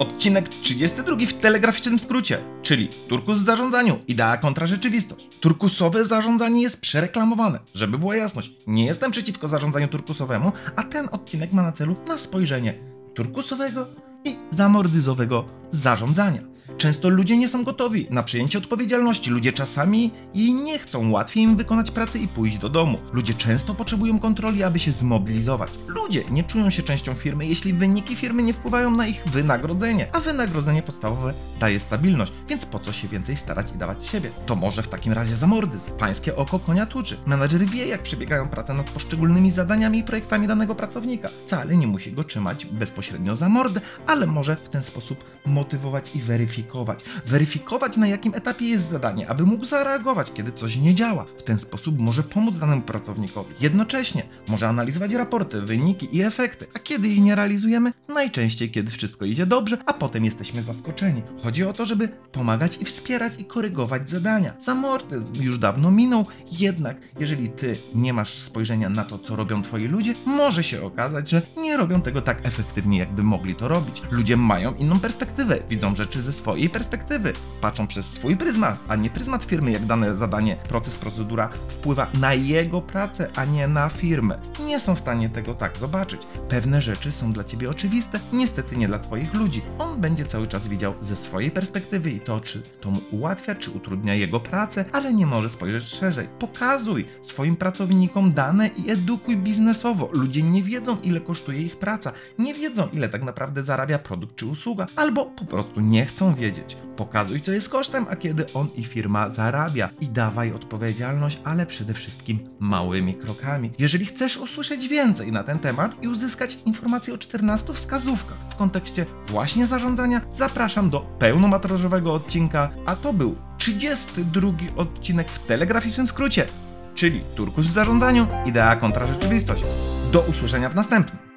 Odcinek 32 w telegraficznym skrócie, czyli turkus w zarządzaniu, idea kontra rzeczywistość. Turkusowe zarządzanie jest przereklamowane. Żeby była jasność, nie jestem przeciwko zarządzaniu turkusowemu, a ten odcinek ma na celu na spojrzenie turkusowego i zamordyzowego zarządzania. Często ludzie nie są gotowi na przyjęcie odpowiedzialności. Ludzie czasami i nie chcą łatwiej im wykonać pracę i pójść do domu. Ludzie często potrzebują kontroli, aby się zmobilizować. Ludzie nie czują się częścią firmy, jeśli wyniki firmy nie wpływają na ich wynagrodzenie, a wynagrodzenie podstawowe daje stabilność, więc po co się więcej starać i dawać siebie? To może w takim razie zamordyzm. Pańskie oko konia tuczy. Menadżer wie, jak przebiegają prace nad poszczególnymi zadaniami i projektami danego pracownika. Wcale nie musi go trzymać bezpośrednio za mordę, ale może w ten sposób motywować i weryfikować. Weryfikować, na jakim etapie jest zadanie, aby mógł zareagować, kiedy coś nie działa. W ten sposób może pomóc danemu pracownikowi. Jednocześnie może analizować raporty, wyniki i efekty. A kiedy ich nie realizujemy? Najczęściej, kiedy wszystko idzie dobrze, a potem jesteśmy zaskoczeni. Chodzi o to, żeby pomagać i wspierać i korygować zadania. Zamordyzm już dawno minął, jednak jeżeli ty nie masz spojrzenia na to, co robią twoi ludzie, może się okazać, że nie robią tego tak efektywnie, jakby mogli to robić. Ludzie mają inną perspektywę, widzą rzeczy ze swojej perspektywy, patrzą przez swój pryzmat, a nie pryzmat firmy, jak dane zadanie, proces, procedura wpływa na jego pracę, a nie na firmę. Nie są w stanie tego tak zobaczyć. Pewne rzeczy są dla ciebie oczywiste, niestety nie dla twoich ludzi. On będzie cały czas widział ze swojej perspektywy i to, czy to mu ułatwia, czy utrudnia jego pracę, ale nie może spojrzeć szerzej. Pokazuj swoim pracownikom dane i edukuj biznesowo. Ludzie nie wiedzą, ile kosztuje ich praca, nie wiedzą, ile tak naprawdę zarabia produkt czy usługa, albo po prostu nie chcą wiedzieć. Pokazuj, co jest kosztem, a kiedy on i firma zarabia. I dawaj odpowiedzialność, ale przede wszystkim małymi krokami. Jeżeli chcesz usłyszeć więcej na ten temat i uzyskać informacje o 14 wskazówkach w kontekście właśnie zarządzania, zapraszam do pełnometrażowego odcinka, a to był 32 odcinek w telegraficznym skrócie, czyli Turkus w zarządzaniu, idea kontra rzeczywistość. Do usłyszenia w następnym.